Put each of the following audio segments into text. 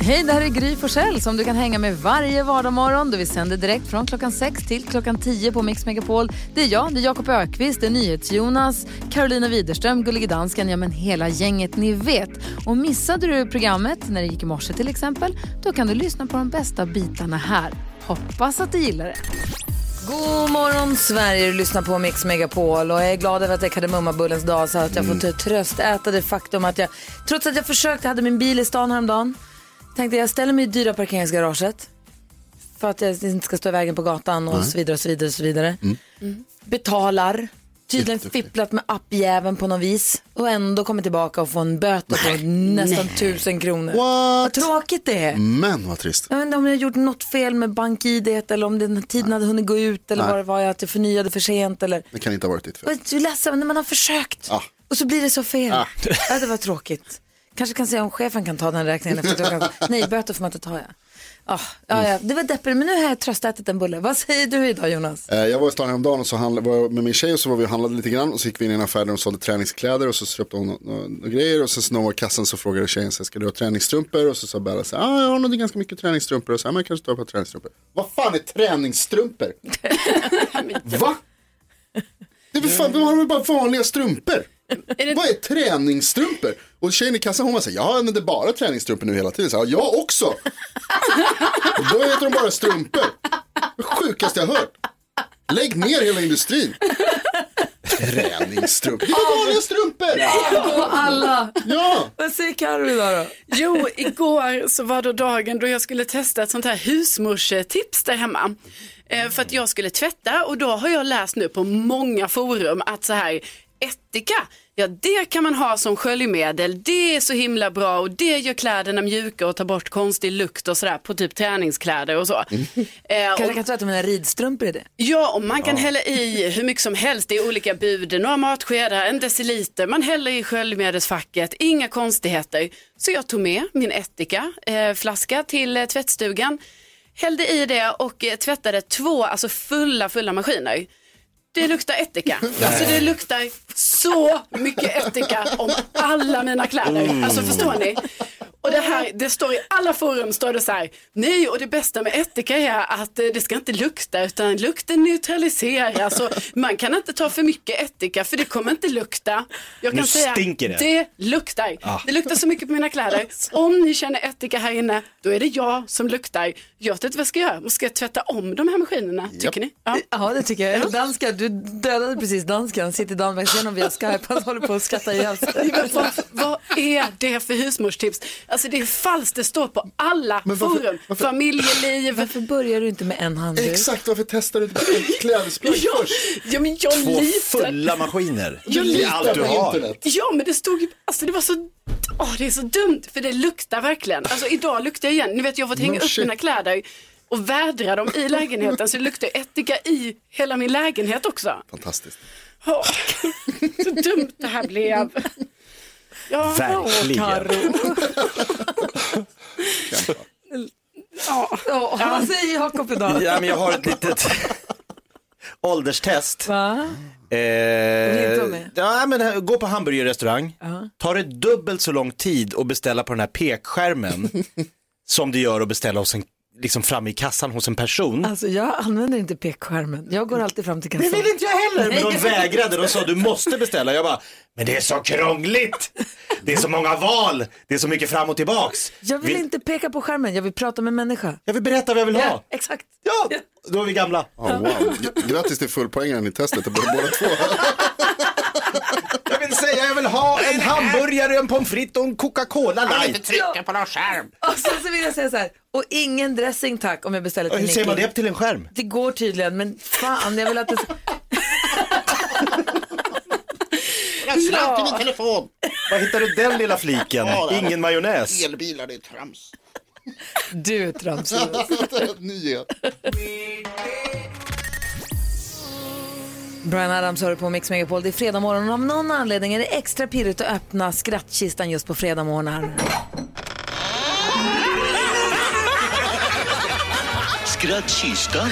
Hej, det här är Gry Forssell som du kan hänga med varje vardagsmorgon. Vi sänder direkt från klockan 6 till klockan 10 på Mix Megapol. Det är jag, det är Jakob Ökvist, det är NyhetsJonas, Carolina Widerström, Gullige Dansken, ja men hela gänget ni vet. Och missade du programmet när det gick i morse till exempel, då kan du lyssna på de bästa bitarna här. Hoppas att du gillar det. God morgon Sverige, du lyssnar på Mix Megapol och jag är glad över att det är kardemummabullens dag så att jag får tröstäta det faktum att jag, trots att jag försökte, hade min bil i stan häromdagen, tänkte jag ställer mig i dyra parkeringsgaraget för att jag inte ska stå i vägen på gatan och så vidare och så vidare och så vidare. Betalar, tydligen fipplat med appjäveln på något vis och ändå kommer tillbaka och får en böter på nästan tusen kronor. Vad What? tråkigt det är. Men vad trist. Jag vet inte om jag gjort något fel med bank-id eller om den tiden hade hunnit gå ut eller Nej. vad det var, att jag förnyade för sent eller. Det kan inte ha varit ditt fel. Jag är ledsen när man har försökt Ah. och så blir det så fel. Ah. Ja, det var tråkigt. Kanske kan säga om chefen kan ta den räkningen efter klockan. Nej, böter får man inte ta ja. Ah, ja, ja. Det var deppigt men nu har jag tröstätit en bulle. Vad säger du idag Jonas? Eh, Jag var i stan häromdagen och så handlade, var jag med min tjej och så var vi och handlade lite grann och så gick vi in i en affär där de sålde träningskläder och så köpte hon några, några grejer och sen så när hon var i kassan så frågade tjejen så här, ska du ha träningsstrumpor och så sa Bella så här, ah, jag har nog ganska mycket träningsstrumpor och så här, men jag kanske tar ett par träningsstrumpor. Vad fan är träningsstrumpor? Va? Det är väl fan, de har väl bara vanliga strumpor? Vad är träningsstrumpor? Och tjejen i kassan hon var så här, jag använder bara träningsstrumpor nu hela tiden. Så här, jag också. Och Då heter de bara strumpor. Det sjukaste jag hört. Lägg ner hela industrin. Träningsstrumpor. Det är vanliga strumpor. Och alla. Ja. Vad säger Carro idag då? Jo, igår så var då dagen då jag skulle testa ett sånt här husmorstips där hemma. Eh, för att jag skulle tvätta och då har jag läst nu på många forum att så här ättika, ja det kan man ha som sköljmedel, det är så himla bra och det gör kläderna mjuka och tar bort konstig lukt och sådär på typ träningskläder och så. Eh, Kanske och- kan tvätta mina ridstrumpor i det. Ja, och man kan hälla i hur mycket som helst. Det är olika bud. Några matskedar, en deciliter. Man häller i sköljmedelsfacket. Inga konstigheter. Så jag tog med min ättika eh, flaska till eh, tvättstugan. Hällde i det och eh, tvättade två alltså fulla, fulla maskiner. Det luktar ättika. Alltså det luktar så mycket ättika om alla mina kläder. Alltså förstår ni? Och det här, det står i alla forum står det så här, nej och det bästa med ättika är att eh, det ska inte lukta utan lukten neutraliseras. Så man kan inte ta för mycket ättika för det kommer inte lukta. Jag kan Nu säga, stinker det. det luktar. Det luktar så mycket på mina kläder. Om ni känner ättika här inne, då är det jag som luktar. Jag vet inte vad jag ska göra. Ska jag tvätta om de här maskinerna? Tycker ni? Ja. Ja, det tycker jag. Danska, du dödade precis dansken. Sitter i Danmark genom via Skype. Han håller på att skratta ihjäl sig. Vad, vad är det för husmorstips? Alltså det är falskt, det står på alla varför- forum. varför- Familjeliv. Varför börjar du inte med en handduk? Exakt, varför testar du inte ett klädesplagg Ja, först? ja, men jag Två litar. fulla maskiner. Du Det är allt du har. internet. Ja, men det stod ju, alltså det var så, åh det är så dumt, för det luktar verkligen. Alltså idag luktar jag igen, ni vet jag har fått hänga No upp mina kläder och vädra dem i lägenheten så det luktar ättika i hela min lägenhet också. Fantastiskt. Så dumt det här blev. Ja, Verkligen. ja. Ja, vad säger Jakob idag? Ja, men jag har ett litet ålderstest. Va? Eh, vill ta med? ja, men, eh, gå på hamburgerrestaurang, tar det dubbelt så lång tid att beställa på den här pekskärmen som det gör att beställa hos en, liksom framme i kassan hos en person. Alltså jag använder inte pekskärmen. Jag går alltid fram till Det kassan. vill inte jag heller, men de vägrade. De sa du måste beställa. Jag bara, men det är så krångligt. Det är så många val. Det är så mycket fram och tillbaks. Jag vill inte peka på skärmen, jag vill prata med människa. Jag vill berätta vad jag vill Ja, ha. exakt. Ja, då är vi gamla. Oh, wow. Grattis till fullpoängaren i testet, båda båda två. Vill ha en hamburgare, en pommes frites och en Coca-Cola light. trycka på någon skärm. Och sen så vill jag säga så här, och ingen dressing tack om jag beställer till Hur ser man Nicky. det till en skärm? Det går tydligen, men fan jag vill att det... Jag slapp i min telefon. Var hittar du den lilla fliken? Ja. Ingen majonnäs. Elbilar, det är trams. Du är tramsig. Nyhet. Brian Adams hör på Mix Megapol. Det är fredag morgon och av någon anledning är det extra pirrigt att öppna skrattkistan just på fredag Skrattkistan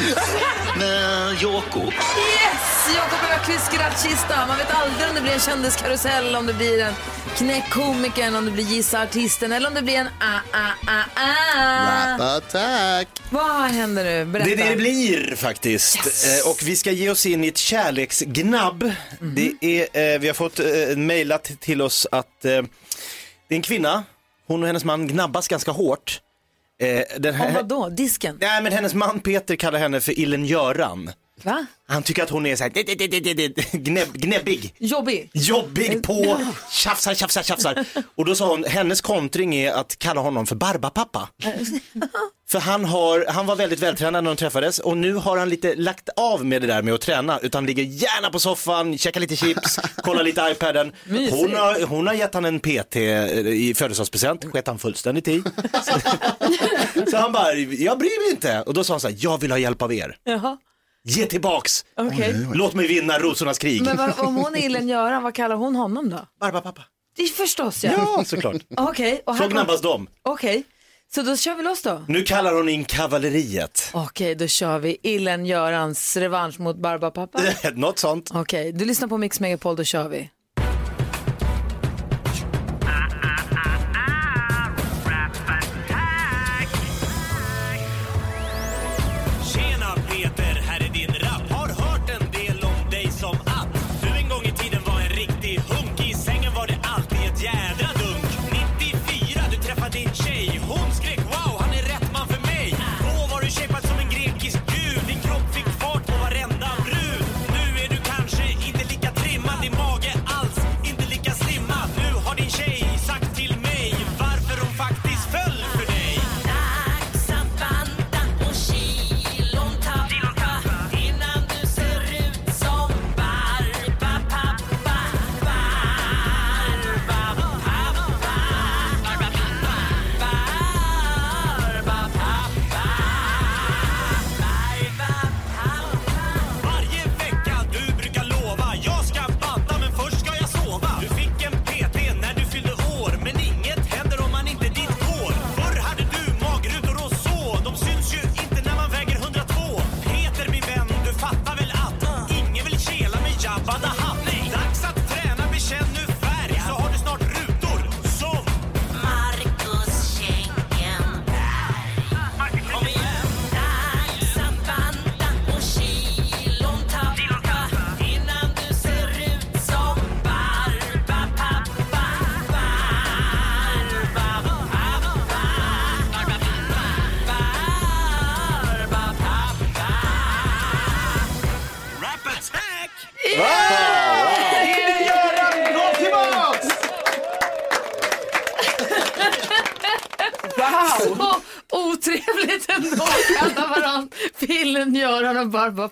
med Jakob. Yes! Jakob Öqvists skrattkista. Man vet aldrig om det blir en kändiskarusell, om det blir en knäckkomikern, om det blir gissa artisten eller om det blir en ah, ah, ah, ah. Rap attack. Vad händer nu? Berätta. Det är det det blir faktiskt. Eh, Och vi ska ge oss in i ett kärleksgnabb. Mhm. Det är, eh, vi har fått eh, mejlat till oss att det är en kvinna, hon och hennes man gnabbas ganska hårt. Eh, den Om vad då? Disken? Nej men hennes man Peter kallar henne för Illen Göran. Va? Han tycker att hon är så här, gnäbb, gnäbbig. Jobbig? Jobbig på, tjafsar, tjafsar, tjafsar. Och då sa hon, hennes kontring är att kalla honom för Barbapappa. För han, har, han var väldigt vältränad när de träffades och nu har han lite lagt av med det där med att träna utan ligger gärna på soffan, käkar lite chips, kollar lite iPaden. Hon har, hon har gett han en PT i födelsedagspresent, sket han fullständigt i. Så, så han bara, jag bryr mig inte. Och då sa han så här, jag vill ha hjälp av er. Jaha, Ge tillbaks, okej. låt mig vinna rosornas krig. Men vad, om hon är Illen Göran, vad kallar hon honom då? Barbapappa. Det är förstås ja. Ja, såklart. Okej, och Så gnabbas de. Okej, så då kör vi loss då. Nu kallar hon in kavalleriet. Okej, då kör vi Illen Görans revansch mot Barbapapa. Något sånt. Okej, du lyssnar på Mix Megapol, då kör vi.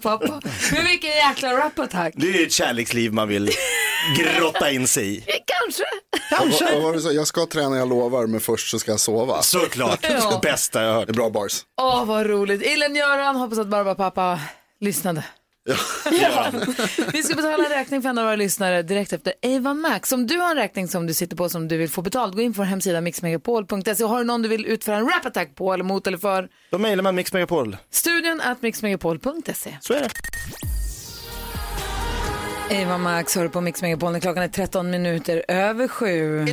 Och Barbapapa. Men vilken jäkla rapattack. Det är ett kärleksliv man vill grotta in sig i. Kanske. Vad, vad var det så? Jag ska träna, jag lovar, men först så ska jag sova. Såklart, Ja. det bästa jag hört. Det är bra bars. Åh, vad roligt. Illen, Göran, hoppas att Barbapapa lyssnade. Vi ska betala en räkning för en av våra lyssnare direkt efter Ava Max. Om du har en räkning som du sitter på som du vill få betalt, gå in på vår hemsida mixmegapol.se. Har du någon du vill utföra en rap-attack på eller mot eller för? Då mejlar man Mix Megapol. Studion at mixmegapol.se. Så är det. Ava Max hör på Mix Megapol när klockan är 13 minuter över sju.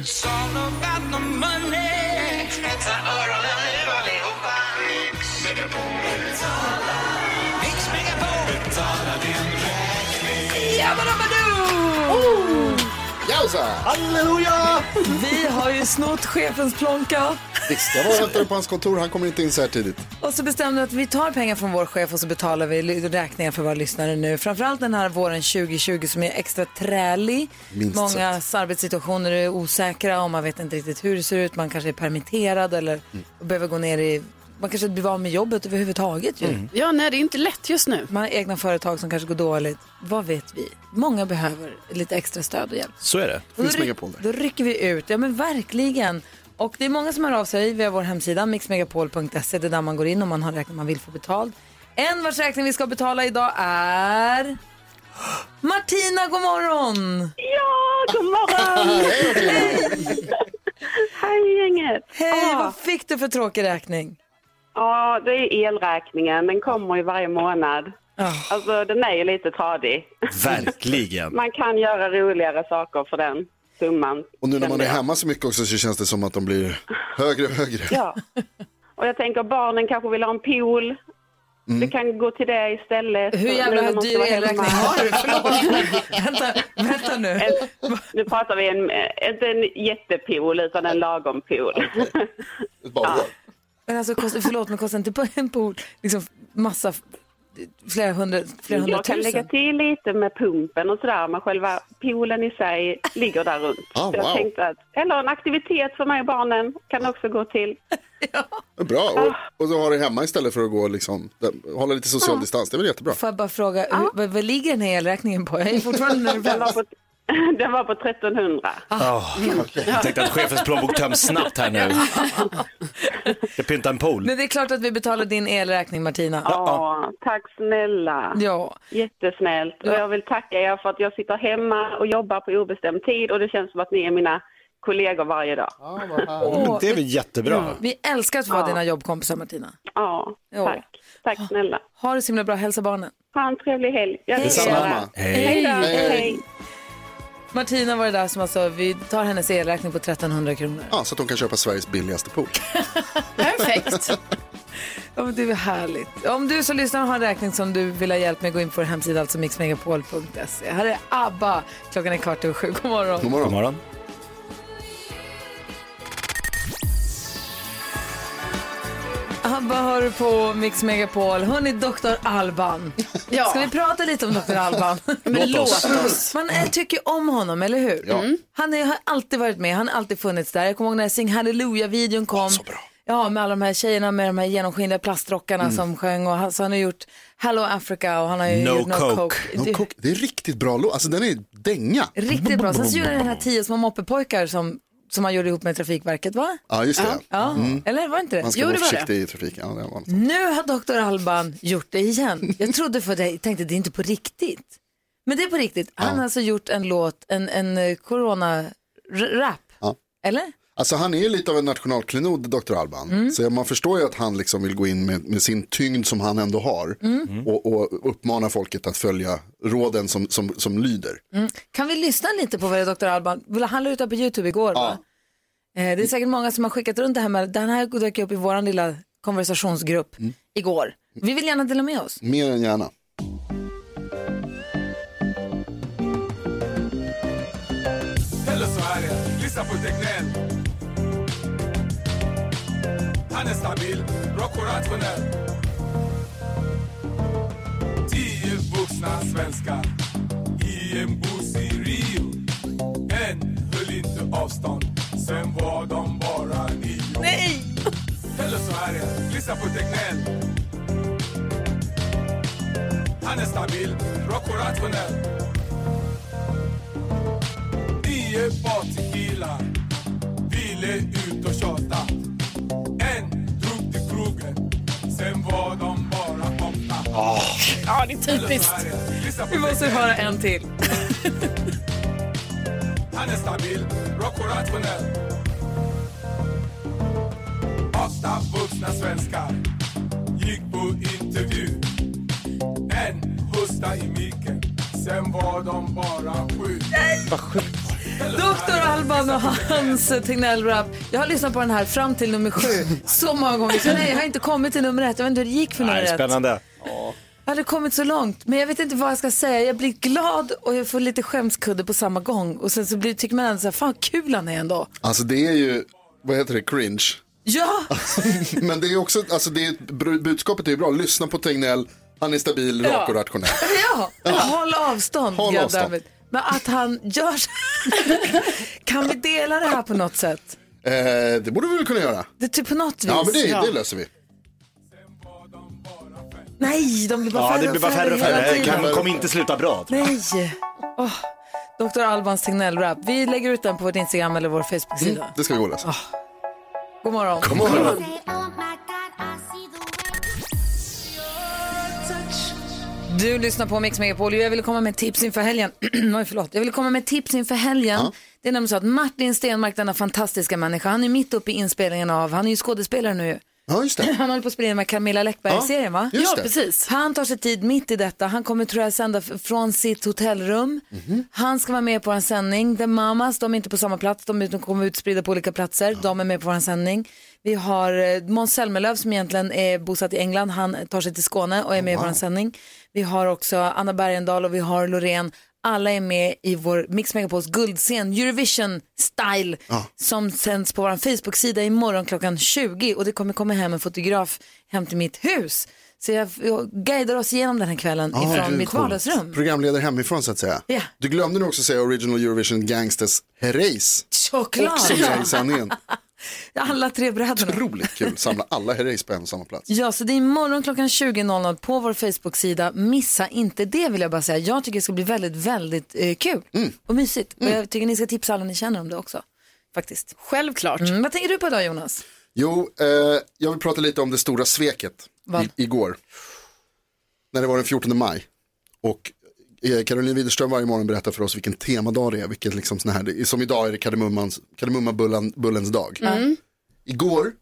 Jausa! Halleluja! Vi har ju snott chefens plånka Visst, jag var och väntade på hans kontor, han kommer inte in så här tidigt. och så bestämde vi att vi tar pengar från vår chef och så betalar vi räkningar för våra lyssnare nu. Framförallt den här våren 2020 som är extra trälig. Minst Många arbetssituationer är osäkra och man vet inte riktigt hur det ser ut. Man kanske är permitterad eller behöver gå ner i, man kanske blir av med jobbet överhuvudtaget ju. Ja, nej det är inte lätt just nu. Man har egna företag som kanske går dåligt. Vad vet vi? Många behöver lite extra stöd och hjälp. Så är det. Och då, ry- då rycker vi ut, ja men verkligen. Och det är många som hör av sig via vår hemsida mixmegapol.se. Det är där man går in om man har räkning man vill få betalt. En vars räkning vi ska betala idag är Martina, god morgon! Ja, god morgon! Hej gänget! Hej, Ja. vad fick du för tråkig räkning? Ja, det är elräkningen. Den kommer ju varje månad. Alltså, den är ju lite tradig. Verkligen. Man kan göra roligare saker för den summan. Och nu när man är hemma så mycket också så känns det som att de blir högre och högre. Ja. Och jag tänker barnen kanske vill ha en pool. Det kan gå till det istället. Hur jävla dyr elräkning har du? Förlåt. vänta, vänta nu. En, nu pratar vi en, inte en jättepool utan en lagom pool. Ett badrör. Men alltså, kostar, förlåt, men kostar inte på en pool liksom massa, flera hundra, flera Jag kan lägga till lite med pumpen och sådär, men själva poolen i sig ligger där runt. Ah, Så jag wow. tänkte att, eller en aktivitet för mig och barnen kan också gå till. Bra, och, och så har det hemma istället för att gå liksom, hålla lite social distans. Det är väl jättebra. Får jag bara fråga, hur, vad, vad ligger den här elräkningen på? Jag är fortfarande nervös. den var på 1300. Oh, jag tänkte att chefens plånbok töms snabbt här nu. Jag pyntar en pool. Men det är klart att vi betalar din elräkning Martina. Ja, tack snälla. Ja. Jättesnällt. Och jag vill tacka er för att jag sitter hemma och jobbar på obestämd tid och det känns som att ni är mina kollegor varje dag. Åh, Det är väl jättebra. vi älskar att vara Ja. dina jobbkompisar Martina. Ja, Ja. tack. Tack snälla. Ha det så himla bra, hälsa barnen. Ha en trevlig helg. Jag. Detsamma. Hej. Hej. Hej. Hej. Martina var det där som alltså, vi tar hennes elräkning på 1300 kronor. Ja, så att de kan köpa Sveriges billigaste pool. Perfekt. Ja, men det är härligt. Om du som lyssnar har en räkning som du vill ha hjälp med, gå in på vår hemsida, alltså mixmegapol.se. Här är ABBA. Klockan är kvart över sju. God morgon. God God morgon. ABBA hör du på Mix Megapol. Hörni, Dr. Alban. Ja. Ska vi prata lite om Dr. Alban? Men låt oss. Man eh, tycker om honom, eller hur? Ja. Han är, har alltid varit med, han har alltid funnits där. Jag kommer ihåg när Sing Hallelujah-videon kom. Så bra. Ja, med alla de här tjejerna med de här genomskinliga plastrockarna som sjöng. Och han, så han har gjort Hello Africa och han har ju No gjort No Coke. Coke. No Det- coke. Det är riktigt bra låt. Alltså den är dänga. Riktigt bra. Sen så gjorde han den här tio små moppepojkar som, som han gjorde ihop med Trafikverket, va? Ja, just det. Ja, eller var det inte det? Man ska Jo, vara det var det. försiktig i trafiken. Ja, det var något. Nu har Dr. Alban gjort det igen. Jag trodde för det, tänkte det är inte på riktigt. Men det är på riktigt. Han har alltså gjort en låt, en, en eh, corona-rap. Ja. Eller? Alltså han är ju lite av en nationalklenod, Dr. Alban. Mm. Så man förstår ju att han liksom vill gå in med, med sin tyngd som han ändå har. Mm. Och, och uppmana folket att följa råden som, som, som lyder. Kan vi lyssna lite på vad det är Dr. Alban, han la ut det på YouTube igår va? Eh, Det är säkert många som har skickat runt det här med, den här dök upp i vår lilla konversationsgrupp igår. Vi vill gärna dela med oss. Mer än gärna. Eller så är det, lyssna på Tegnell. Är stabil, rak och rationell. Tio vuxna svenskar i en buss i Rio. En höll inte avstånd, sen var de bara nio. Nej! Eller så är det, lyssna på Tegnell. Han är stabil, rak och rationell. Nio par tequila ville ut och tjata. Var de bara åtta. Ja, det är typiskt. Vi måste höra en till. Han är stabil, rak och rationell. Åtta vuxna svenskar gick på intervju. En hosta i micken, sen var de bara sju. Dr. Alban och hans Tegnell-rap. Jag har lyssnat på den här fram till nummer sju så många gånger. Så nej, jag har inte kommit till nummer ett. Jag vet inte hur det gick för nummer Nej, ett. spännande. Jag hade kommit så långt, men jag vet inte vad jag ska säga. Jag blir glad och jag får lite skämskudde på samma gång. Och sen så blir, tycker man ändå så här, fan kul han är ändå. Alltså det är ju, vad heter det, cringe. Ja, Men det är också, alltså det är, budskapet är ju bra. Lyssna på Tegnell, han är stabil, rak och rationell. ja. håll avstånd. Håll avstånd. Men att han gör så Kan vi dela det här på något sätt? Eh, det borde vi väl kunna göra. Det typ på något vis. Ja men det, det löser vi. Nej, de blir bara Ja, färre det blir bara färre och hela färre. Det tiden. kan, kommer inte sluta bra. tror jag. Nej. Oh. Dr. Albans Tegnell-rap. Vi lägger ut den på vårt Instagram eller vår Facebook-sida. Det ska vi gå och lösa. God morgon. God morgon. Du lyssnar på Mix Megapol och jag ville komma med tips inför helgen. Oj, förlåt. Jag ville komma med tips inför helgen. Det är nämligen så att Martin Stenmark, denna fantastiska människa, han är mitt uppe i inspelningen av, han är ju skådespelare nu, Ja, just det. Han håller på att spela in med Camilla Läckberg-serien va? just Ja, precis. Han tar sig tid mitt i detta. Han kommer tror jag sända från sitt hotellrum. Han ska vara med på en sändning. The Mamas, de är inte på samma plats, de kommer utspridda på olika platser. De är med på vår sändning. Vi har eh, Måns Zelmerlöw som egentligen är bosatt i England. Han tar sig till Skåne och är med i vår sändning. Vi har också Anna Bergendahl och vi har Loreen. Alla är med i vår Mix Megapols guldscen Eurovision Style som sänds på vår Facebook-sida imorgon klockan 20 och det kommer komma hem en fotograf hem till mitt hus. Så jag, jag guidar oss igenom den här kvällen Ja, det ifrån mitt coolt. vardagsrum. Programledare hemifrån så att säga. Ja. Du glömde nog också säga Original Eurovision Gangsters Herreys. Såklart! Också med i sändningen. Alla tre bröderna. Otroligt kul, samla alla Herreys på en samma plats. Ja, så det är imorgon klockan 20.00 på vår Facebook-sida. Missa inte det vill jag bara säga. Jag tycker det ska bli väldigt, väldigt eh, kul Mm. och mysigt. Och jag tycker ni ska tipsa alla ni känner om det också. Faktiskt. Självklart. Mm, vad tänker du på idag Jonas? Jo, eh, jag vill prata lite om det stora sveket i, igår. När det var den 14 maj. Och Caroline Widerström varje morgon berättar för oss vilken temadag det är. Vilket liksom sån här, som idag är det kardemummabullens dag. Igår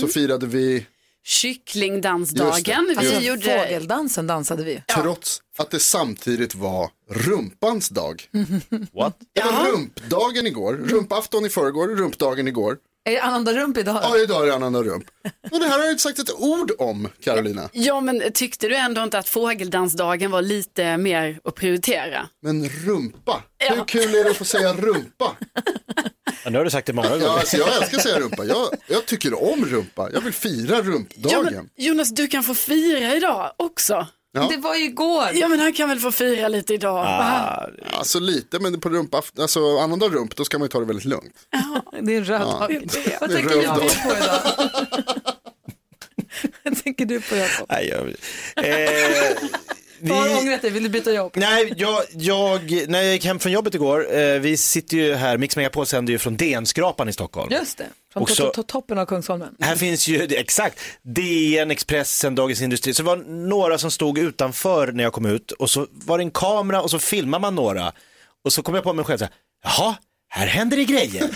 så firade vi, Kycklingdansdagen. Just det. Vi Alltså, gjorde... Fågeldansen dansade vi. trots att det samtidigt var rumpans dag. What? Det var rumpdagen igår, rumpafton i förrgår, rumpdagen igår. Är det Ananda Rump idag? Ja, idag är det Anna Rump. Och det här har jag inte sagt ett ord om, Carolina. Ja, men tyckte du ändå inte att fågeldansdagen var lite mer att prioritera? Men rumpa, hur kul är det att få säga rumpa? Ja, nu har du sagt det många gånger. Ja, alltså jag älskar att säga rumpa. Jag, jag tycker om rumpa. Jag vill fira Ja, rumpdagen. men Jonas, du kan få fira idag också. Ja. Det var ju igår. Ja, men han kan väl få fira lite idag. Va? Alltså lite, men på rumpafton, alltså annandag rump, då ska man ju ta det väldigt lugnt. Det är en röd dag. Vad Det är tänker jag dag. på idag? Vad tänker du på Jakob? Nej, jag, eh, vi, Har ångrat dig? Vill du byta jobb? nej, jag, jag, när jag gick hem från jobbet igår, eh, vi sitter ju här, Mix Megapol sänder ju från DN-skrapan i Stockholm. Just det, från Och så- to- to- toppen av Kungsholmen. Här finns ju, exakt, DN, Expressen, Dagens Industri. Så det var några som stod utanför när jag kom ut och så var det en kamera och så filmar man några. Och så kom jag på mig själv så här, jaha, här händer det grejer.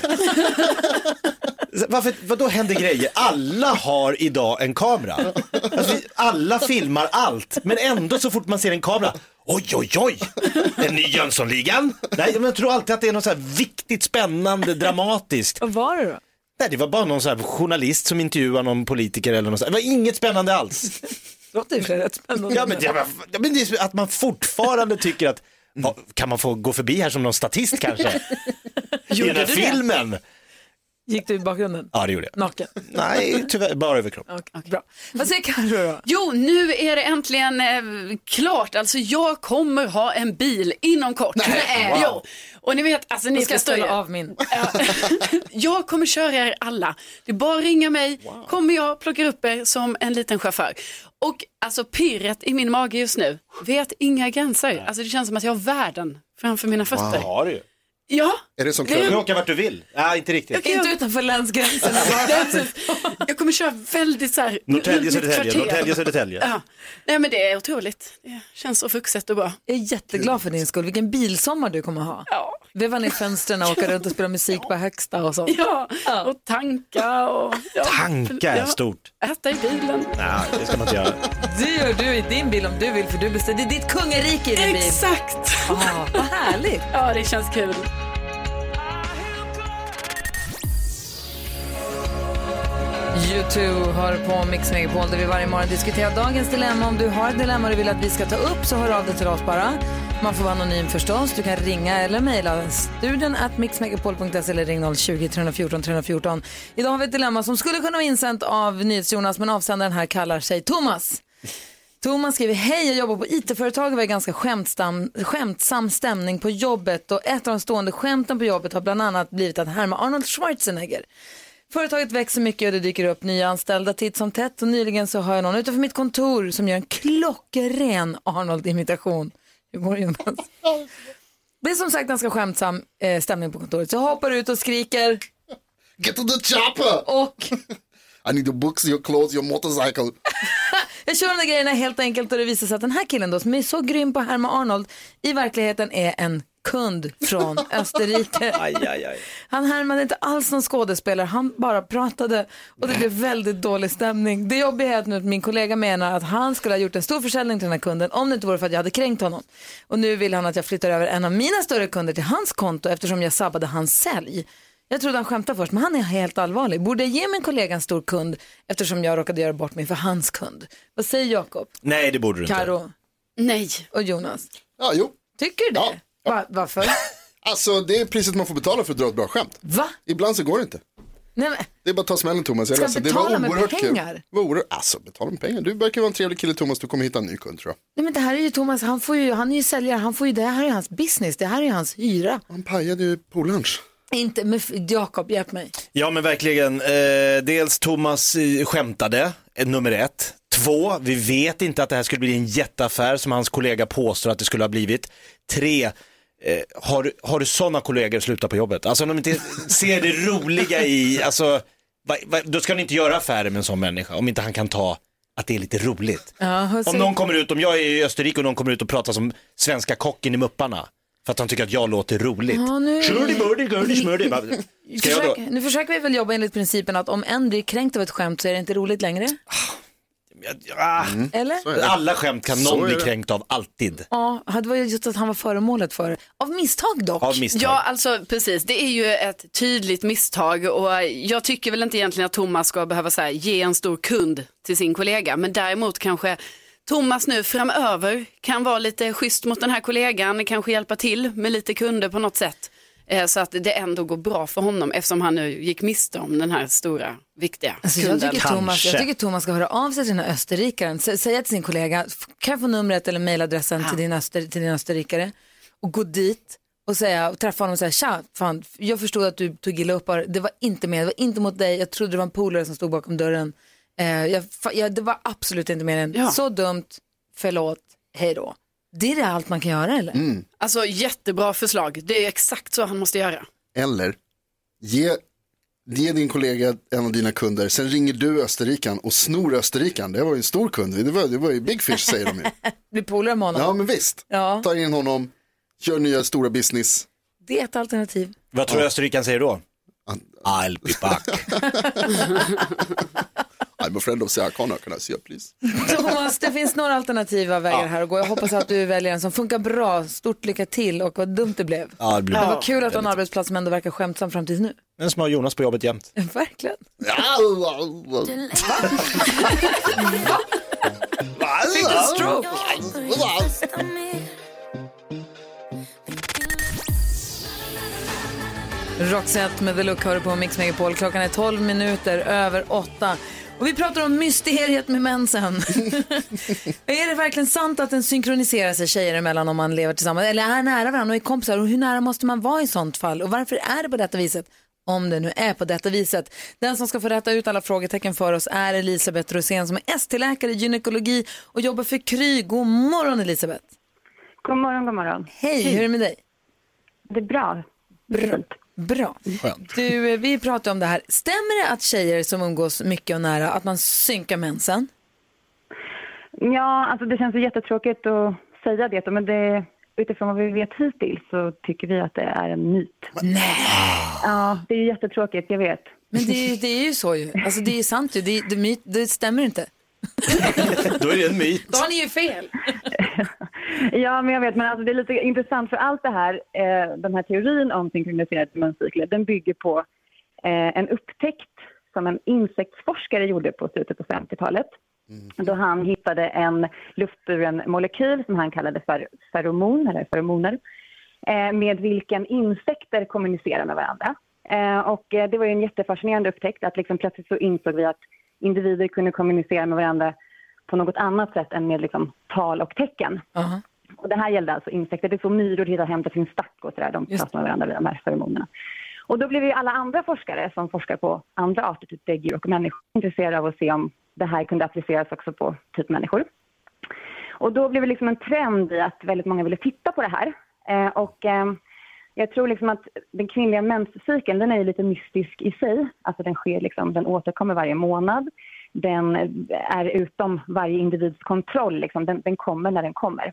Varför, vadå händer grejer? Alla har idag en kamera. Alltså, alla filmar allt, men ändå så fort man ser en kamera, oj oj oj, en ny Jönssonligan. Nej, men jag tror alltid att det är något så här viktigt, spännande, dramatiskt. Vad var det då? Nej, det var bara någon så här journalist som intervjuar någon politiker eller något så här. Det var inget spännande alls. Det låter sig rätt spännande. Ja, men, ja, men det är att man fortfarande tycker att, ja, kan man få gå förbi här som någon statist kanske? I den här du det? filmen? Gick du i bakgrunden? Ja, det gjorde jag. Naken? Nej, tyvärr, bara överkropp. Okej, Bra. Vad säger Carro då? Jo, nu är det äntligen eh, klart. Alltså jag kommer ha en bil inom kort. Nej, Jo. Och ni vet, alltså ni Jag ska förstår ställa av min. Ja. jag kommer köra er alla. Det är bara att ringa mig, kommer jag plocka upp er som en liten chaufför. Och alltså pirret i min mage just nu vet inga gränser. Alltså det känns som att jag har världen framför mina fötter. Ja, det ju. Ja, Är det som Det är- Du kul? åka vart du vill. Nej, inte riktigt. Inte utanför länsgränsen. det är precis. jag kommer köra väldigt så här. Norrtälje, mitt Södertälje, kvarter. Norrtälje, Södertälje. Ja. Nej men det är otroligt. Det känns så vuxet och bra. Jag är jätteglad för din skull. Vilken bilsommar du kommer ha. Ja. Veva ner fönstren och åka runt och spela musik på högsta och sånt. Ja, och tanka och... Ja. Tanka är Ja. stort. Äta i bilen. Nej, det ska man inte göra. Det gör du i din bil om du vill för du bestämmer. Det är ditt kungarike i din bil. Exakt. Ah, vad härligt. Ja, det känns kul. U2 hör på Mix Megapol där vi varje morgon diskuterar dagens dilemma. Om du har ett dilemma du vill att vi ska ta upp så hör av dig till oss bara. Man får vara anonym förstås. Du kan ringa eller mejla studion at mixmegapol.se eller ring 020 314 314. Idag har vi ett dilemma som skulle kunna vara insänt av NyhetsJonas men avsändaren här kallar sig Thomas. Thomas skriver, hej jag jobbar på IT-företag och vi har ganska skämtsam, skämtsam stämning på jobbet och ett av de stående skämten på jobbet har bland annat blivit att härma Arnold Schwarzenegger. Företaget växer mycket och det dyker upp nya anställda titt som tätt och nyligen så har jag någon utanför mitt kontor som gör en klockren Arnold-imitation. Hur går det Jonas? Det är som sagt ganska skämtsam eh, stämning på kontoret så jag hoppar ut och skriker Get to the chopper! och I need your books, your clothes, your motorcycle. Jag kör de där grejerna helt enkelt och det visar sig att den här killen då som är så grym på att härma Arnold i verkligheten är en kund från Österrike. Aj, aj, aj. Han härmade inte alls någon skådespelare, han bara pratade och det blev väldigt dålig stämning. Det jobbiga är att nu min kollega menar att han skulle ha gjort en stor försäljning till den här kunden om det inte vore för att jag hade kränkt honom. Och nu vill han att jag flyttar över en av mina större kunder till hans konto eftersom jag sabbade hans sälj. Jag trodde han skämtade först, men han är helt allvarlig. Borde jag ge min kollega en stor kund eftersom jag råkade göra bort mig för hans kund? Vad säger Jakob? Nej, det borde du inte. Karo Nej. och Jonas? Ja, jo. Tycker du det? Va, varför? Alltså det är priset man får betala för att dra ett bra skämt. Va? Ibland så går det inte. Nej, men, Det är bara att ta smällen Thomas. Jag Ska ledsen. betala det var med oerhört pengar? kul. Var oerhört... Alltså betala med pengar. Du verkar vara en trevlig kille Thomas. Du kommer hitta en ny kund tror jag. nej, men det här är ju Thomas, han, får ju, han är ju säljare, han får ju, det här är hans business, det här är hans hyra. Han pajade ju polarns. Inte med Jakob, hjälp mig. Ja men verkligen. Eh, dels Thomas eh, skämtade, eh, nummer ett. Två, vi vet inte att det här skulle bli en jätteaffär som hans kollega påstår att det skulle ha blivit. Tre, har, du- har du sådana kollegor, sluta på jobbet. Alltså om de inte ser det roliga i, alltså, va, va, då ska ni inte göra affärer med en sån människa om inte han kan ta att det är lite roligt. Ja, Om någon kommer ut, om jag är i Österrike och någon kommer ut och pratar som svenska kocken i Mupparna för att han tycker att jag låter roligt. Ja, nu- Shirley, birdie, girdie, smurdy. Bara, Ska jag då? Försök, nu försöker vi väl jobba enligt principen att om en blir kränkt av ett skämt så är det inte roligt längre. Ah, Eller? Alla skämt kan någon bli kränkt av, alltid. Ja, det var ju just att han var föremålet för Av misstag dock. Av misstag. Ja, alltså precis. Det är ju ett tydligt misstag och jag tycker väl inte egentligen att Thomas ska behöva så här, ge en stor kund till sin kollega, men däremot kanske Thomas nu framöver kan vara lite schysst mot den här kollegan, kanske hjälpa till med lite kunder på något sätt. Eh, Så att det ändå går bra för honom eftersom han nu gick miste om den här stora, viktiga Alltså jag, kunden. tycker Thomas, jag tycker Thomas ska höra av sig till den här österrikaren. Sä- Säga till sin kollega, "F- kan jag få numret eller mejladressen till, din öster, till din österrikare? Och gå dit och, säga, och träffa honom och säga, tja, fan, jag förstod att du tog illa upp det. Var inte med, det var inte mot dig. Jag trodde det var en polare som stod bakom dörren. Eh, jag, jag, det var absolut inte mer än Ja. så dumt, förlåt, hej då. Det är det allt man kan göra eller? Alltså jättebra förslag, det är exakt så han måste göra. Eller ge, ge din kollega en av dina kunder. Sen ringer du Österrikan och snor Österrikan. Det var ju en stor kund. Det var, det var ju big fish säger de ju. Bli polare med honom. Ja men visst. Ja. Ta in honom. Kör nya stora business. Det är ett alternativ. Vad tror du österrikaren säger då? I'll be back. I'm a friend of Sarah Connor. Can I see please? Thomas, det finns några alternativa vägar här att gå. Jag hoppas att du väljer en som funkar bra. Stort lycka till och vad dumt det blev. Ja, det blir Det var kul att du har en arbetsplats som ändå verkar skämtsam fram tills nu. En som har Jonas på jobbet jämt. Verkligen. Fick du stroke? Roxette med The Look hör du på Mix Megapol. Klockan är 12 minuter över 8. Och vi pratar om mysteriet med mensen. är det verkligen sant att den synkroniserar sig tjejer emellan om man lever tillsammans? Eller är nära varandra och är kompisar? Och hur nära måste man vara i sånt fall? Och varför är det på detta viset? Om det nu är på detta viset. Den som ska få rätta ut alla frågetecken för oss är Elisabeth Rosén som är ST-läkare i gynekologi och jobbar för Kry. God morgon Elisabeth. God morgon, god morgon. Hej, hur är det med dig? Det är bra. Bra. Bra. Du, eh, vi pratar om det här. Stämmer det att tjejer som umgås mycket och nära, att man synkar mensen? Ja, alltså det känns jättetråkigt att säga det, men det, utifrån vad vi vet hittills så tycker vi att det är en myt. Nej. Ja, det är ju jättetråkigt, jag vet. Men det, är- det är ju så ju. Alltså det är ju sant ju. Det, det, myt, det stämmer inte. Då är det en myt. Då har ni ju fel. Ja, men jag vet, men alltså det är lite intressant för allt det här, eh, den här teorin om synkroniserade menscykler, den bygger på eh, en upptäckt som en insektsforskare gjorde på slutet på 50-talet. Då han hittade en luftburen molekyl som han kallade för feromon, eller feromoner, eh, med vilken insekter kommunicerar med varandra. Eh, och eh, det var ju en jättefascinerande upptäckt att liksom plötsligt så insåg vi att individer kunde kommunicera med varandra på något annat sätt än med liksom tal och tecken. Och det här gällde alltså insekter. Det är så myror hittar hem till sin stack och sådär. De pratar med varandra via de här feromonerna. Och då blev ju alla andra forskare som forskar på andra arter, typ däggdjur och människor, intresserade av att se om det här kunde appliceras också på typ människor. Och då blev det liksom en trend i att väldigt många ville titta på det här. Eh, och eh, jag tror liksom att den kvinnliga menscykeln, den är ju lite mystisk i sig. Alltså den sker liksom, den återkommer varje månad. Den är utom varje individs kontroll, liksom. den, den kommer när den kommer.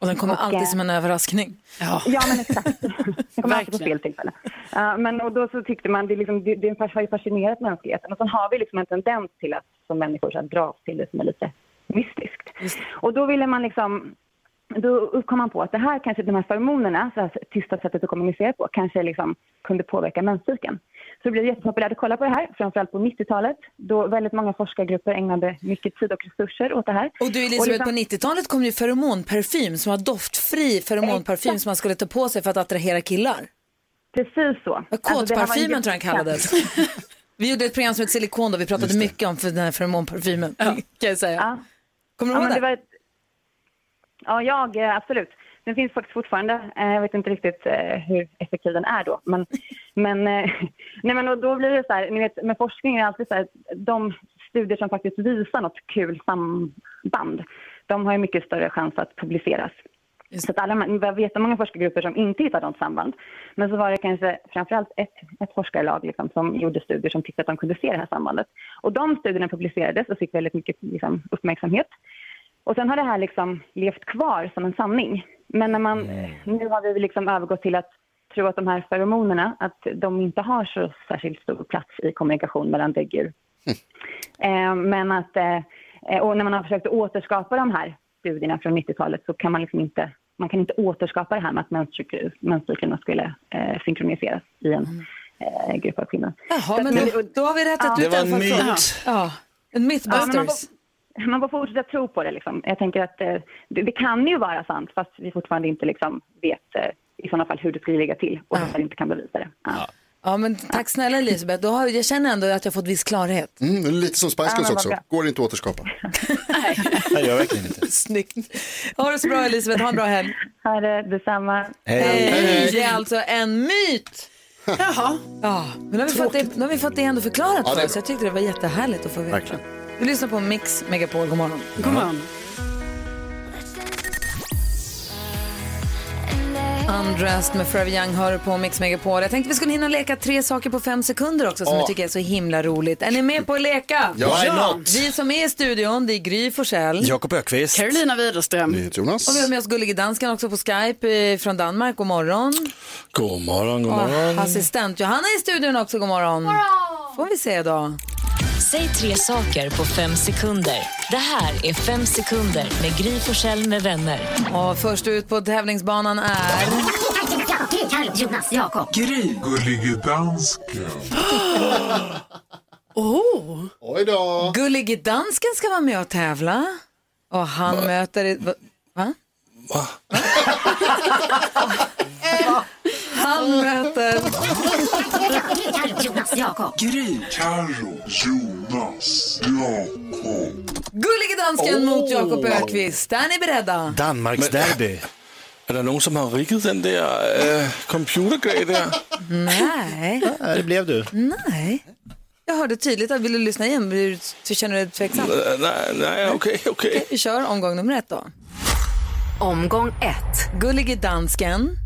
Och den kommer Och, alltid eh, som en överraskning. Ja. Ja, men exakt. Det kommer alltid på fel tillfälle. Ja, men och då så tyckte man, det, liksom, det, det har ju fascinerat mänskligheten. Och sen har vi liksom en tendens till att som människor så här, dras till det som är lite mystiskt. Och då ville man liksom, då kom man på att det här kanske, de här feromonerna, så här tysta sättet att kommunicera på, kanske liksom kunde påverka menscykeln. Så det blev jättepopulärt att kolla på det här, framförallt på 90-talet, då väldigt många forskargrupper ägnade mycket tid och resurser åt det här. Och du Elisabeth, liksom- på 90-talet kom ju feromonparfym som var doftfri feromonparfym som man skulle ta på sig för att attrahera killar. Precis så. Alltså, Kåtparfymen tror jag den kallades. Vi gjorde ett program som hette Silikon då vi pratade mycket om för den här feromonparfymen. Kan jag säga. Ja. Kommer du Ja, ihåg det var. Ja jag, eh, absolut. Den finns faktiskt fortfarande. Eh, Jag vet inte riktigt eh, hur effektiv den är då. Men, men, nej, men då blir det så här, ni vet, med forskning är det alltid så här, de studier som faktiskt visar något kul samband, de har ju mycket större chans att publiceras. Så att alla, jag vet många forskargrupper som inte hittar något samband. Men så var det kanske framförallt ett, ett forskarlag liksom, som gjorde studier som tyckte att de kunde se det här sambandet. Och de studierna publicerades och fick väldigt mycket liksom, uppmärksamhet. Och sen har det här liksom levt kvar som en sanning. Men när man, nu har vi liksom övergått till att tro att de här feromonerna, att de inte har så särskilt stor plats i kommunikation mellan däggdjur. Eh, men att, eh, och när man har försökt återskapa de här studierna från 90-talet så kan man liksom inte, man kan inte återskapa det här med att menscyklerna skulle eh, synkroniseras i en eh, grupp av kvinnor. Jaha, men då, då har vi rättat Det ut var i alla en myt. Ja, en Ja, mythbusters. får, man får fortsätta tro på det. Liksom. Jag tänker att eh, det, det kan ju vara sant fast vi fortfarande inte liksom, vet eh, i sådana fall hur det skulle ligga till och ja. inte kan bevisa det. Ja. Ja, men tack snälla Elisabeth. Då har, jag känner ändå att jag fått viss klarhet. Mm, lite som Spice Ja, Girls också. Går inte att återskapa. Jag gör verkligen inte. Snyggt. Ha det så bra Elisabeth, ha en bra helg. Ha det detsamma. Hej. Det är alltså en myt. Jaha. Ja, men nu har vi, fått det, nu har vi fått det ändå förklarat Ja, det för oss. Jag tyckte det var jättehärligt att få veta. Verkligen. Vi lyssnar på Mix Megapol, god morgon. God morgon. Undressed med Forever Young hör på Mix Megapol. Jag tänkte vi skulle hinna leka tre saker på fem sekunder också som Ja. jag tycker är så himla roligt. Är ni med på att leka? Ja. Not? Vi som är i studion, det är Gry Forssell. Jakob Ökvist. Carolina Widerström. Jonas. Och vi har med oss gullige dansken också på Skype eh, från Danmark. God morgon. God morgon, god Och morgon. assistent Johanna är i studion också. God morgon. Får vi se då. Säg tre saker på fem sekunder. Det här är Fem sekunder med Gry Forssell med vänner. Och först ut på tävlingsbanan är... Jonas, Jakob. Gullige dansken. Oh. Oj då. Gullige dansken ska vara med och tävla. Och han möter... va- Va? Han möter... Jonas, Jakob. Carro, Jonas, Jakob. Gullige dansken mot Jakob Ökvist. Är ni beredda? Danmarks derby. Är det någon som har riggat den där äh, computergrej där? Nej. Ja, det blev du. Nej. Jag hörde tydligt att vill du lyssna igen? Blir du- Du känner dig tveksam? Äh, nej, nej, okej, okej. Vi kör omgång nummer ett då. Omgång ett. Gullige dansken.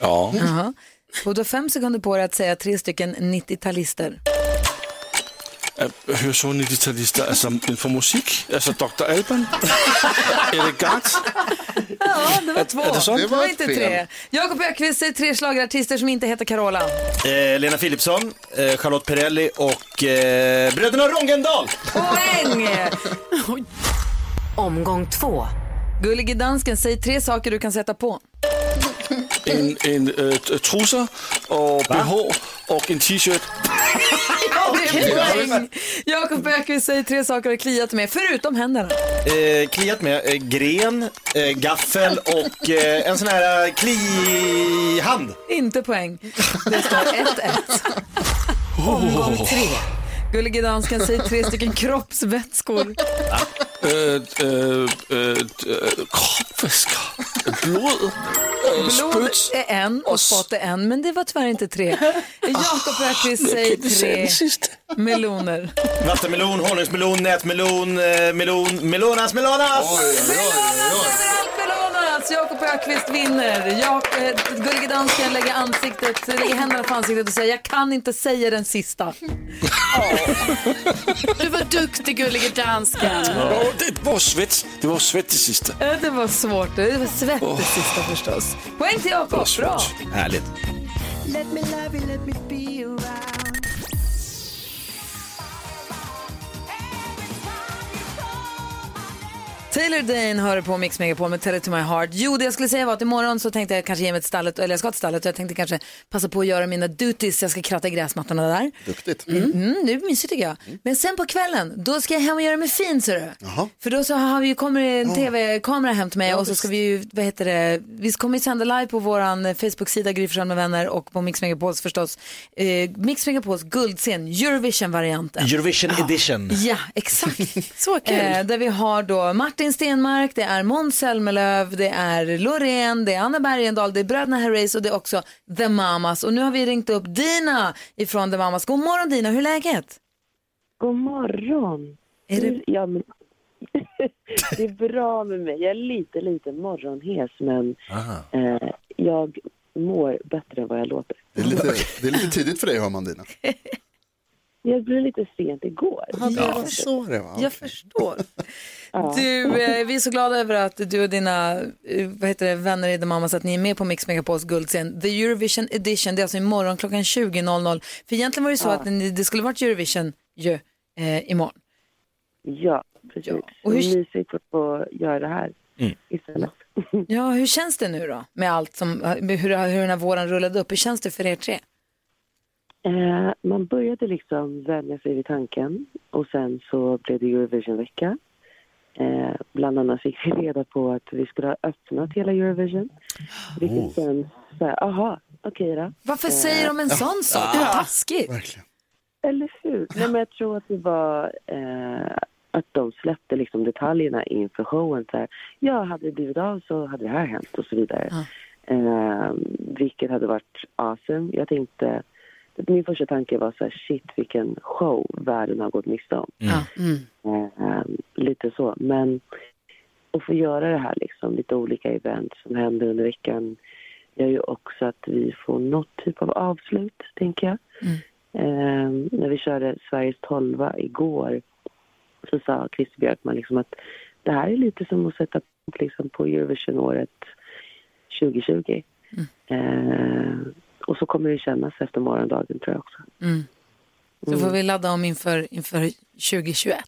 Ja. Jaha. Och du har fem sekunder på dig att säga tre stycken 90-talister. Äh, hör så 90-talister alltså inför musik? Alltså Dr. Alban? är det Gart? Ja, det var två. är det så? Det Det var inte tre. Jakob Ökvist säger tre schlagerartister som inte heter Carola. Eh, Lena Philipsson, eh, Charlotte Perrelli och eh, bröderna Rongendal. Poäng! Omgång två. Gullige dansken, säg tre saker du kan sätta på. En, en äh, t- trussa och BH och en t-shirt. Poäng. Jakob Ökvist säger tre saker du har kliat med, förutom händerna. Eh, kliat med eh, gren, eh, gaffel och eh, en sån här eh, klihand. Inte poäng. Det står 1-1. Omgång tre. Gullige dansken säger tre stycken kroppsvätskor. Kroppsväska. Blod. Äh, Blod är en och spott är en, men det var tyvärr inte tre. Jakob kan säger inte säga tre meloner. Vattenmelon, honungsmelon, nätmelon, eh, melon, melonas, melonas. Överallt Jonas, Jakob Ökvist vinner. Jag, eh, Gullige Dansken lägger, ansiktet, lägger händerna på ansiktet och säger jag kan inte säga den sista. Du var duktig gullige dansken. Ja, det var svett. Det var svett det sista. Eh, Det var svårt. Det var svett det sista förstås. Poäng till Jakob. Bra. Härligt. Let me love you, let me be. Taylor Dane hör på Mix Megapol med Tell it to my heart. Jo, det jag skulle säga var att imorgon så tänkte jag kanske ge mig till stallet, eller jag ska till stallet och jag tänkte kanske passa på att göra mina duties. Jag ska kratta gräsmattorna där. Duktigt. Mm, mm, det är mysigt tycker jag. Men sen på kvällen, då ska jag hem och göra mig fin ser du. För då så har vi, ju- kommer det en tv-kamera hem till mig och så ska vi ju, vad heter det, vi kommer ju sända live på våran Facebook-sida Gry med vänner och på Mix Megapols förstås. Eh, Mix Megapols guldscen, Eurovision-varianten. Eurovision edition. Ja, exakt. Så kul. Eh, där vi har då Martin Stenmark, det är Måns Zelmerlöw, det är Loreen, det är Anna Bergendahl, det är bröderna Herreys och det är också The Mamas. Och nu har vi ringt upp Dina ifrån The Mamas. God morgon Dina, hur är läget? God morgon. Är det... Ja, men... det är bra med mig. Jag är lite, lite morgonhes, men eh, jag mår bättre än vad jag låter. Det är, lite, det är lite tidigt för dig hör man Dina. Jag blev lite sent igår. Ja, så är det va? Jag förstår. Ja. Du, eh, vi är så glada över att du och dina eh, vad heter det, vänner i The Mamas att ni är med på Mix Megapols guldscen. The Eurovision edition, det är alltså imorgon klockan 20.00. För egentligen var det så Ja. att ni- det skulle varit Eurovision ju, eh, imorgon. Ja, precis. Och Och hur- mysigt att få göra det här istället. Ja, hur känns det nu då med allt som, med hur, hur den här våren rullade upp? Hur känns det för er tre? Eh, man började liksom vänja sig vid tanken och sen så blev det Eurovision-vecka. Eh, bland annat fick vi reda på att vi skulle ha öppnat hela Eurovision. Vilket Oh. känns så här, aha, okej då. Varför Eh, säger de en sån sak? Det är taskigt. Eller hur? Nej, men jag tror att det var eh, att de släppte liksom detaljerna inför showen. Så här, ja, hade det blivit av så hade det här hänt och så vidare. Eh, vilket hade varit awesome. Jag tänkte, min första tanke var så här, shit vilken show världen har gått miste om. Eh, lite så. Men att få göra det här, liksom, lite olika event som händer under veckan gör ju också att vi får något typ av avslut, tänker jag. Eh, när vi körde Sveriges tolva igår så sa Christer Björkman liksom att det här är lite som att sätta punkt liksom, på Eurovision-året 2020. Eh, och så kommer det kännas efter morgondagen tror jag också. Mm. Så får vi ladda om inför, inför 2021.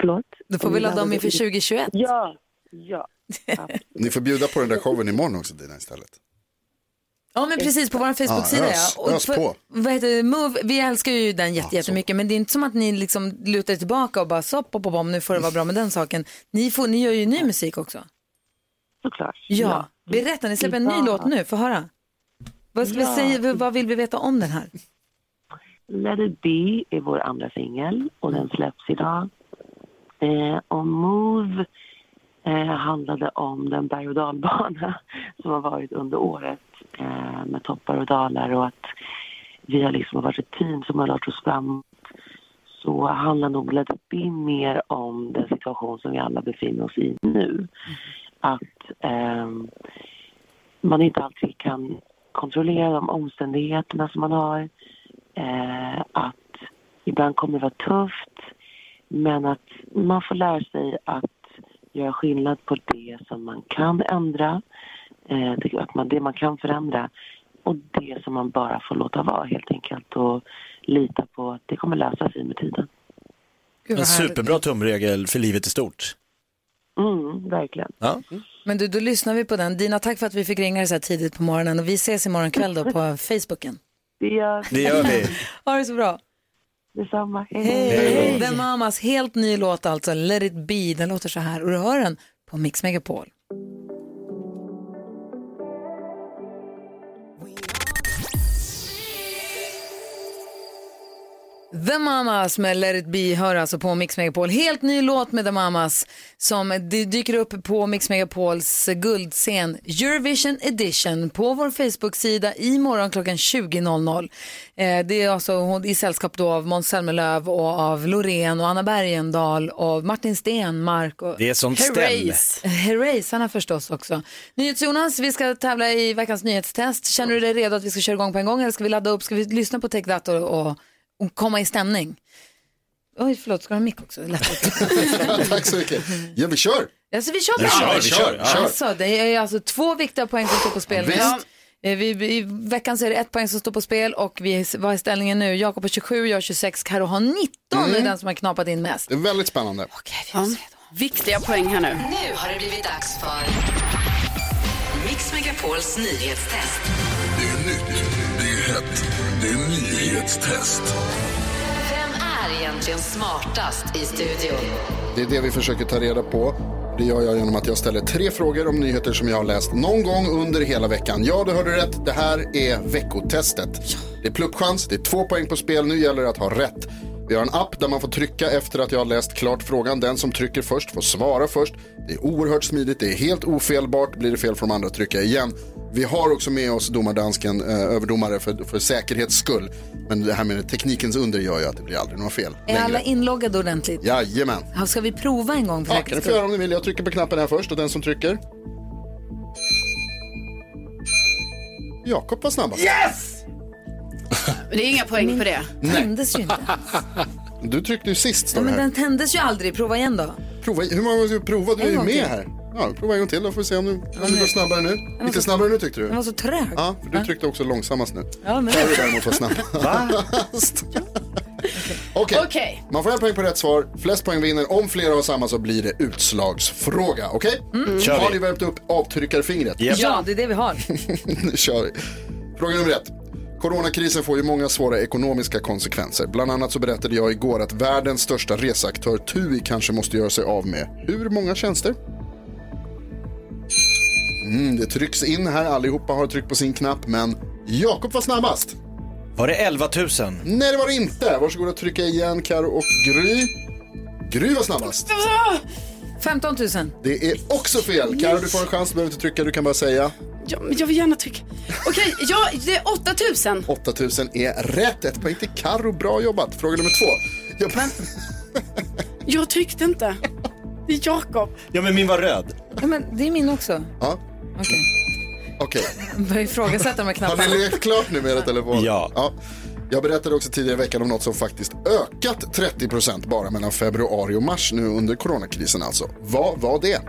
Förlåt? Då får vi ladda om inför 2021. Ja, ja. Ni får bjuda på den där showen imorgon också Dina istället. Ja men precis på vår Facebook-sida Ja, ös- ja. ös för- på. Vad heter det, Move, vi älskar ju den jätte, jättemycket men det är inte som att ni liksom lutar er tillbaka och bara så, pop, pop, pop, nu får det vara bra med den saken. Ni, får, ni gör ju ny musik också. Såklart. Ja, berätta, ni släpper en ny låt nu, få höra. Vad, ska vi säga, vad vill vi veta om den här? Let it be är vår andra singel och den släpps idag. Eh, och Move eh, handlade om den berg och dalbana som har varit under året eh, med toppar och dalar och att vi har liksom varit ett team som har rört oss framåt. Så handlar nog Let it be mer om den situation som vi alla befinner oss i nu. Att eh, man inte alltid kan kontrollera de omständigheterna som man har. Eh, att ibland kommer det vara tufft, men att man får lära sig att göra skillnad på det som man kan ändra, eh, det, att man, det man kan förändra och det som man bara får låta vara helt enkelt och lita på att det kommer lösa sig med tiden. En superbra tumregel för livet i stort. Mm, verkligen. Ja. Men du, då lyssnar vi på den. Dina, tack för att vi fick ringa dig så här tidigt på morgonen och vi ses imorgon kväll då på Facebooken. Det gör, Det gör vi. Ha det så bra. Detsamma. Hej, Hej! The Mamas helt ny låt alltså, Let it be. Den låter så här och du hör den på Mix Megapol. The Mamas med Let it be hör alltså på Mix Megapol. Helt ny låt med The Mamas som det dyker upp på Mix Megapols guldscen Eurovision edition på vår Facebook-sida imorgon klockan 20.00. Eh, det är alltså hon, i sällskap då av Måns Zelmerlöw och av Loreen och Anna Bergendahl och Martin Stenmark. Och Det är sånt. Herreysarna förstås också. NyhetsJonas, vi ska tävla i veckans nyhetstest. Känner du dig redo att vi ska köra igång på en gång eller ska vi ladda upp? Ska vi lyssna på Take That och, och, och komma i stämning? Oj, förlåt, ska du ha mick också? Lättare. Tack så mycket. Ja, vi kör. Alltså, vi kör Vi på kör, vi kör, ja. Alltså, det är alltså två viktiga poäng som står på spel. Ja. Vi, I veckan så är det ett poäng som står på spel och vi, vad är ställningen nu? Jakob har 27, jag har 26, Karo har 19 Mm. är den som har knapat in mest. Det är väldigt spännande. Ja. Viktiga poäng här nu. Nu har det blivit dags för Mix Megapols nyhetstest. Det är nytt, det är hett, det är nyhetstest. Vem är egentligen smartast i studion? Det är det vi försöker ta reda på. Det gör jag genom att jag ställer tre frågor om nyheter som jag har läst någon gång under hela veckan. Ja, du hörde rätt. Det här är veckotestet. Det är pluppchans, det är två poäng på spel. Nu gäller det att ha rätt. Vi har en app där man får trycka efter att jag har läst klart frågan. Den som trycker först får svara först. Det är oerhört smidigt, det är helt ofelbart. Blir det fel får de andra trycka igen. Vi har också med oss domardansken, eh, överdomare för, för säkerhets skull. Men det här med teknikens under gör ju att det blir aldrig några fel. Är alla inloggade ordentligt? Jajamän. Ja, Ska vi prova en gång för Ja, säkerhets kan du få skull? göra om du vill. Jag trycker på knappen här först och den som trycker. Jakob var snabbast. Yes! Det är inga poäng på det. Nej. tändes ju inte. Du tryckte ju sist står det men här. den tändes ju aldrig. Prova igen då. Prova, hur många gånger ska du prova? Du är En ju gång med till. här. Ja, prova en gång till. Då får vi se om du, om du går snabbare nu. Lite snabbare nu tyckte du. Den var så trög. Ja, för du tryckte också långsammast nu. Ja, men- Carro däremot var snabbast. Okej, Okej. man får en poäng på rätt svar. Flest poäng vinner. Om flera har samma så blir det utslagsfråga. Okej? Mm. Kör vi. Har ni värmt upp avtryckarfingret? Japp. Ja, det är det vi har. nu kör vi. Fråga nummer ett. Coronakrisen får ju många svåra ekonomiska konsekvenser. Bland annat så berättade jag igår att världens största reseaktör TUI kanske måste göra sig av med hur många tjänster? Mm, det trycks in här, allihopa har tryckt på sin knapp, men Jakob var snabbast. Var det 11 000? Nej, det var det inte. Varsågod att trycka igen, Karo och Gry. Gry var snabbast. 15 000. Det är också fel. Karo, du får en chans, du behöver inte trycka, du kan bara säga. Ja, men jag vill gärna trycka. Okej, ja, det är 8000. 8000 är rätt. Ett poäng till Karo. Bra jobbat. Fråga nummer två. Jag... Jag tryckte inte. Det är Jakob. Ja, men min var röd. Ja, men det är min också. Ja, Okej. okej. Jag börjar ifrågasätta de här Har ni lekt klart nu med era telefoner? Ja. Jag berättade också tidigare i veckan om något som faktiskt ökat 30% bara mellan februari och mars nu under coronakrisen alltså. Vad var det?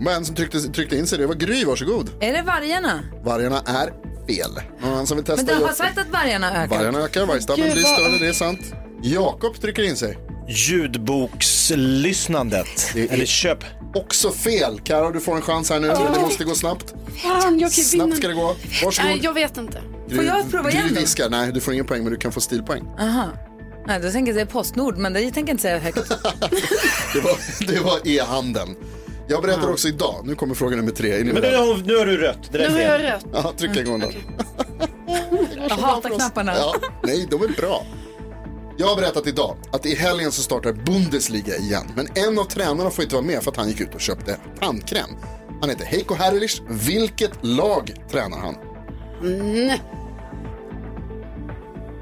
Men som tryckte, tryckte in sig, det var Gry, varsågod. Är det vargarna? Vargarna är fel. Någon annan som vill testa? Men du har sagt att vargarna ökar. Vargarna ökar, vargstammen blir större, det är sant. Jakob trycker in sig. Ljudbokslyssnandet. Eller köp. Också fel. Karo, du får en chans här nu, men det måste gå snabbt. Fan, jag kan Snabbt ska det gå. Varsågod. Nej, jag vet inte. Får jag prova igen Gry då? viskar. Nej, du får ingen poäng, men du kan få stilpoäng. Aha. Nej, då tänker jag säga Postnord, men det tänker jag inte säga högt. Det var, det var e-handeln. Jag berättar också idag, nu kommer fråga nummer tre. Men nu, har- nu har du rött. Det där Nu har jag rött. Ja, tryck en gång då. Jag hatar knapparna. Ja, nej, de är bra. Jag har berättat idag att i helgen så startar Bundesliga igen. Men en av tränarna får inte vara med för att han gick ut och köpte tandkräm. Han heter Heiko Herrlich. Vilket lag tränar han? Mm.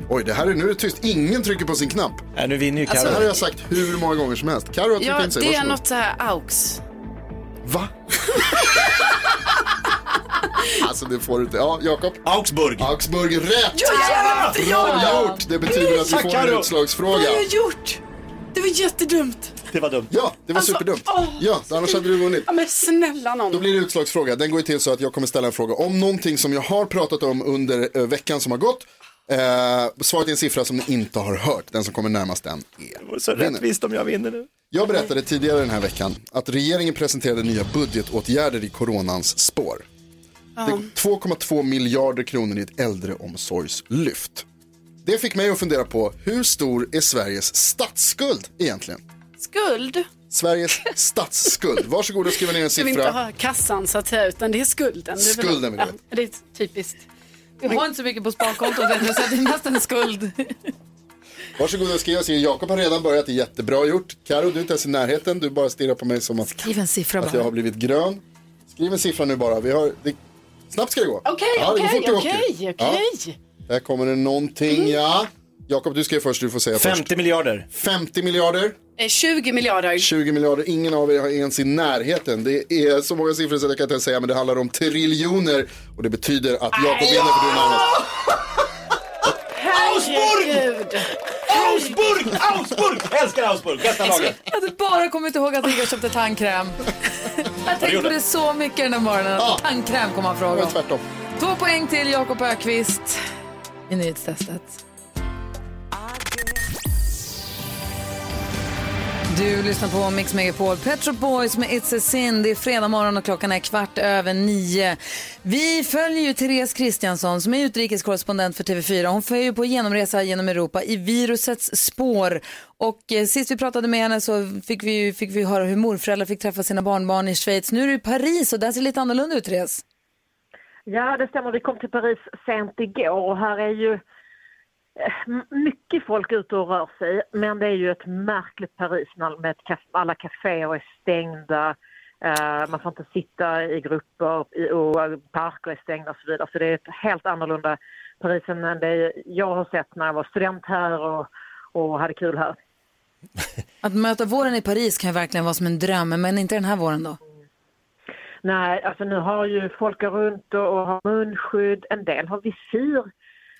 Oj, det här är nu är det tyst. Ingen trycker på sin knapp. Nej, nu vinner ju Alltså, Carro. det här har jag sagt hur många gånger som helst. Carro har tryckt Ja, in sig. det är Varsågod. något så här aux. Va? alltså det får du inte. Ja, Jakob. Augsburg. Augsburg rätt! Ja, jävlar, Bra bra! gjort! Det betyder att vi får en utslagsfråga. Vad har jag gjort? Det var jättedumt. Det var dumt. Ja, det var Alltså, superdumt. åh. Ja, annars hade du vunnit. Ja, men snälla någon. Då blir det utslagsfråga. Den går ju till så att jag kommer ställa en fråga om någonting som jag har pratat om under eh, veckan som har gått. Eh, svaret är en siffra som ni inte har hört. Den som kommer närmast den är Så vinner. rättvist om jag vinner nu. Jag berättade tidigare den här veckan att regeringen presenterade nya budgetåtgärder i coronans spår. Det går 2,2 miljarder kronor i ett äldreomsorgslyft. Det fick mig att fundera på hur stor är Sveriges statsskuld egentligen? Skuld. Sveriges statsskuld. Varsågod och skriva ner en Ska vi inte siffra. ha kassan så att säga, utan det är skulden. Det är väl- Skulden vill du ja, Det är typiskt. Vi har inte så mycket på sparkontot du, så det är mest en skuld. Varsågod och skriv och se. Jakob har redan börjat, det är jättebra gjort. Karo, du är inte ens i närheten, du bara stirrar på mig som att, Skriv en siffra att bara. jag har blivit grön. Skriv en siffra nu bara. Vi har, det, snabbt ska det gå. Okej, Ja, det går okej, fort det okej. Här kommer det någonting, ja. Jakob, du ska först, du får säga 50 först. miljarder. 50 miljarder. Eh, 20 miljarder. 20 miljarder, ingen av er har ens i närheten. Det är så många siffror så jag kan inte ens säga, men det handlar om triljoner. Och det betyder att Jakob vinner för du är närmast. Herregud. Augsburg! Augsburg! Jag älskar Augsburg, bästa laget. Jag hade bara kommit ihåg att jag köpte tandkräm. Jag tänkte på det så mycket den här morgonen. Tandkräm kommer han fråga om. tvärtom. Två poäng till Jakob Ökvist i nyhetstestet. Du lyssnar på Mix Megapol. Pet Shop Boys med It's a Sin. Det är fredag morgon och klockan är kvart över nio. Vi följer ju Therese Kristiansson som är utrikeskorrespondent för TV4. Hon följer ju på genomresa genom Europa i virusets spår. Och eh, sist vi pratade med henne så fick vi, fick vi höra hur morföräldrar fick träffa sina barnbarn i Schweiz. Nu är du i Paris och där ser det lite annorlunda ut, Therese. Ja, det stämmer. Vi kom till Paris sent igår och här är ju mycket folk ute och rör sig. Men det är ju ett märkligt Paris med ett alla kaféer är stängda. eh, man får inte sitta i grupper och parker är stängda och så vidare. Så det är ett helt annorlunda Paris än det jag har sett när jag var student här och, och hade kul här. Att möta våren i Paris kan ju verkligen vara som en dröm, men inte den här våren då. Nej, alltså nu har ju folk runt och, och har munskydd. En del har visir.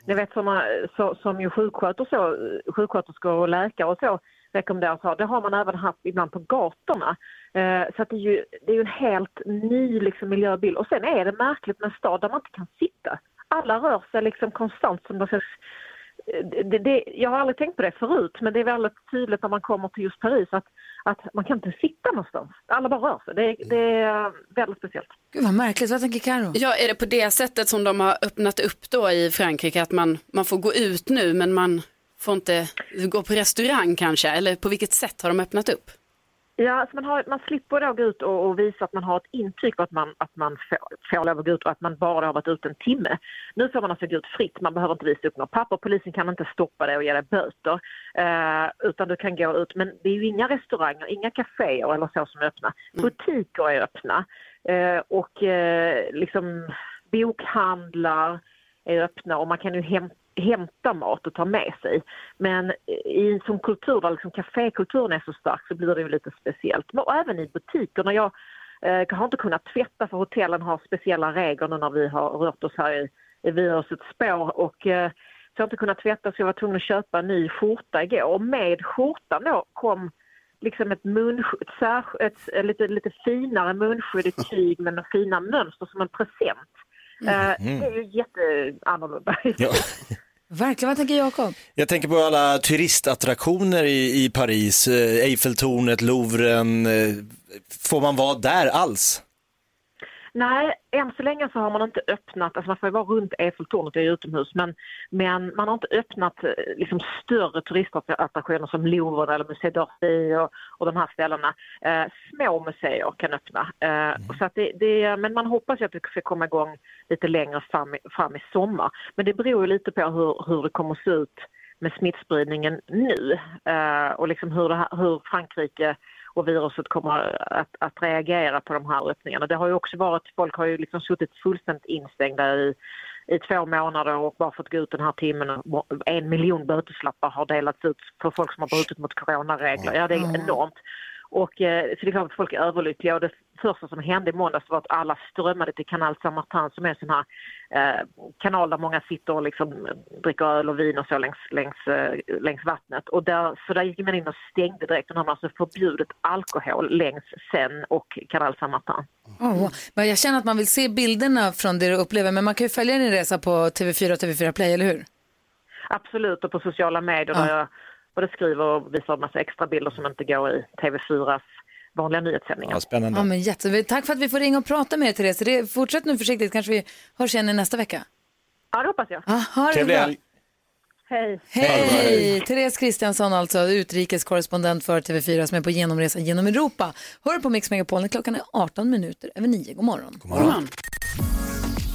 Ni vet såna, så, som ju sjuksköterskor, sjuksköterskor och läkare och så rekommenderar. Så, det har man även haft ibland på gatorna. Eh, så att det är ju det är ju en helt ny liksom, miljöbild. Och sen är det märkligt med en stad där man inte kan sitta. Alla rör sig liksom konstant som de eh, det, det, jag har aldrig tänkt på det förut, men det är väldigt tydligt när man kommer till just Paris att, att man kan inte sitta någonstans. Alla bara rör sig. Det, det är väldigt speciellt. Gud vad märkligt, vad tänker Karo? Ja, är det på det sättet som de har öppnat upp då i Frankrike, att man, man får gå ut nu men man får inte gå på restaurang kanske, eller på vilket sätt har de öppnat upp? Ja, alltså man, har, man slipper då gå ut och, och visa att man har ett intyg på att man, att man får, får lov att gå ut och att man bara har varit ute en timme. Nu får man alltså gå ut fritt, man behöver inte visa upp något papper, polisen kan inte stoppa det och ge dig böter. Eh, utan du kan gå ut, men det är ju inga restauranger, inga kaféer eller så som är öppna. Butiker är öppna eh, och eh, liksom bokhandlar är öppna och man kan ju häm, hämta mat och ta med sig. Men i sån kultur där liksom kafékulturen är så stark så blir det ju lite speciellt. Men även i butikerna. Jag eh, har inte kunnat tvätta för hotellen har speciella regler när vi har rört oss här i, i virusets spår. Och, eh, så jag har inte kunnat tvätta så jag var tvungen att köpa en ny skjorta igår. Och med skjortan då kom liksom ett munskydd, ett, ett, lite, lite finare munskydd i tyg med några fina mönster som en present. Mm. Det är ju jätteannorlunda. Ja. Verkligen, vad tänker Jakob? Jag tänker på alla turistattraktioner i, i Paris, eh, Eiffeltornet, Louvren. Eh, får man vara där alls? Nej, än så länge så har man inte öppnat, alltså man får ju vara runt Eiffeltornet, det är utomhus, men, men man har inte öppnat eh, liksom större turistattraktioner som Louvren eller Musée d'Orsay och, och de här ställena. Eh, små museer kan öppna. Eh, så att det, det, men man hoppas ju att det ska komma igång lite längre fram, i- fram i sommar. Men det beror ju lite på hur, hur det kommer att se ut med smittspridningen nu eh, och liksom hur, här, hur Frankrike och viruset kommer att, att reagera på de här öppningarna. Det har ju också varit, folk har ju liksom suttit fullständigt instängda i, i två månader och bara fått gå ut den här timmen. En miljon böteslappar har delats ut för folk som har brutit mot coronaregler. Ja, det är enormt. Och, eh, så det är klart att folk är överlyckliga och det första som hände i måndags var att alla strömmade till Canal Saint-Martin som är en sån här eh, kanal där många sitter och liksom dricker öl och vin och så längs, längs, eh, längs vattnet. Och där, så där gick man in och stängde direkt. Och har alltså förbjudit alkohol längs Seine och Canal Saint-Martin. Oh, men jag känner att man vill se bilderna från det du upplever, men man kan ju följa din resa på TV4 och TV4 Play, eller hur? Absolut, och på sociala medier där jag både skriver och visar en massa extra bilder som inte går i TV4s vanliga nyhetssändningar. Ja, spännande. Ja, men jätte... Tack för att vi får ringa och prata med dig, Therese. Det, fortsätt nu försiktigt, kanske vi hörs igen nästa vecka. Ja, det hoppas jag. Ah, ha det Trevlig helg. Hej. Hej! Therese Kristiansson, alltså utrikeskorrespondent för TV4 som är på genomresa genom Europa. Hör på Mix Megapol när klockan är 18 minuter över 9. God morgon. God morgon.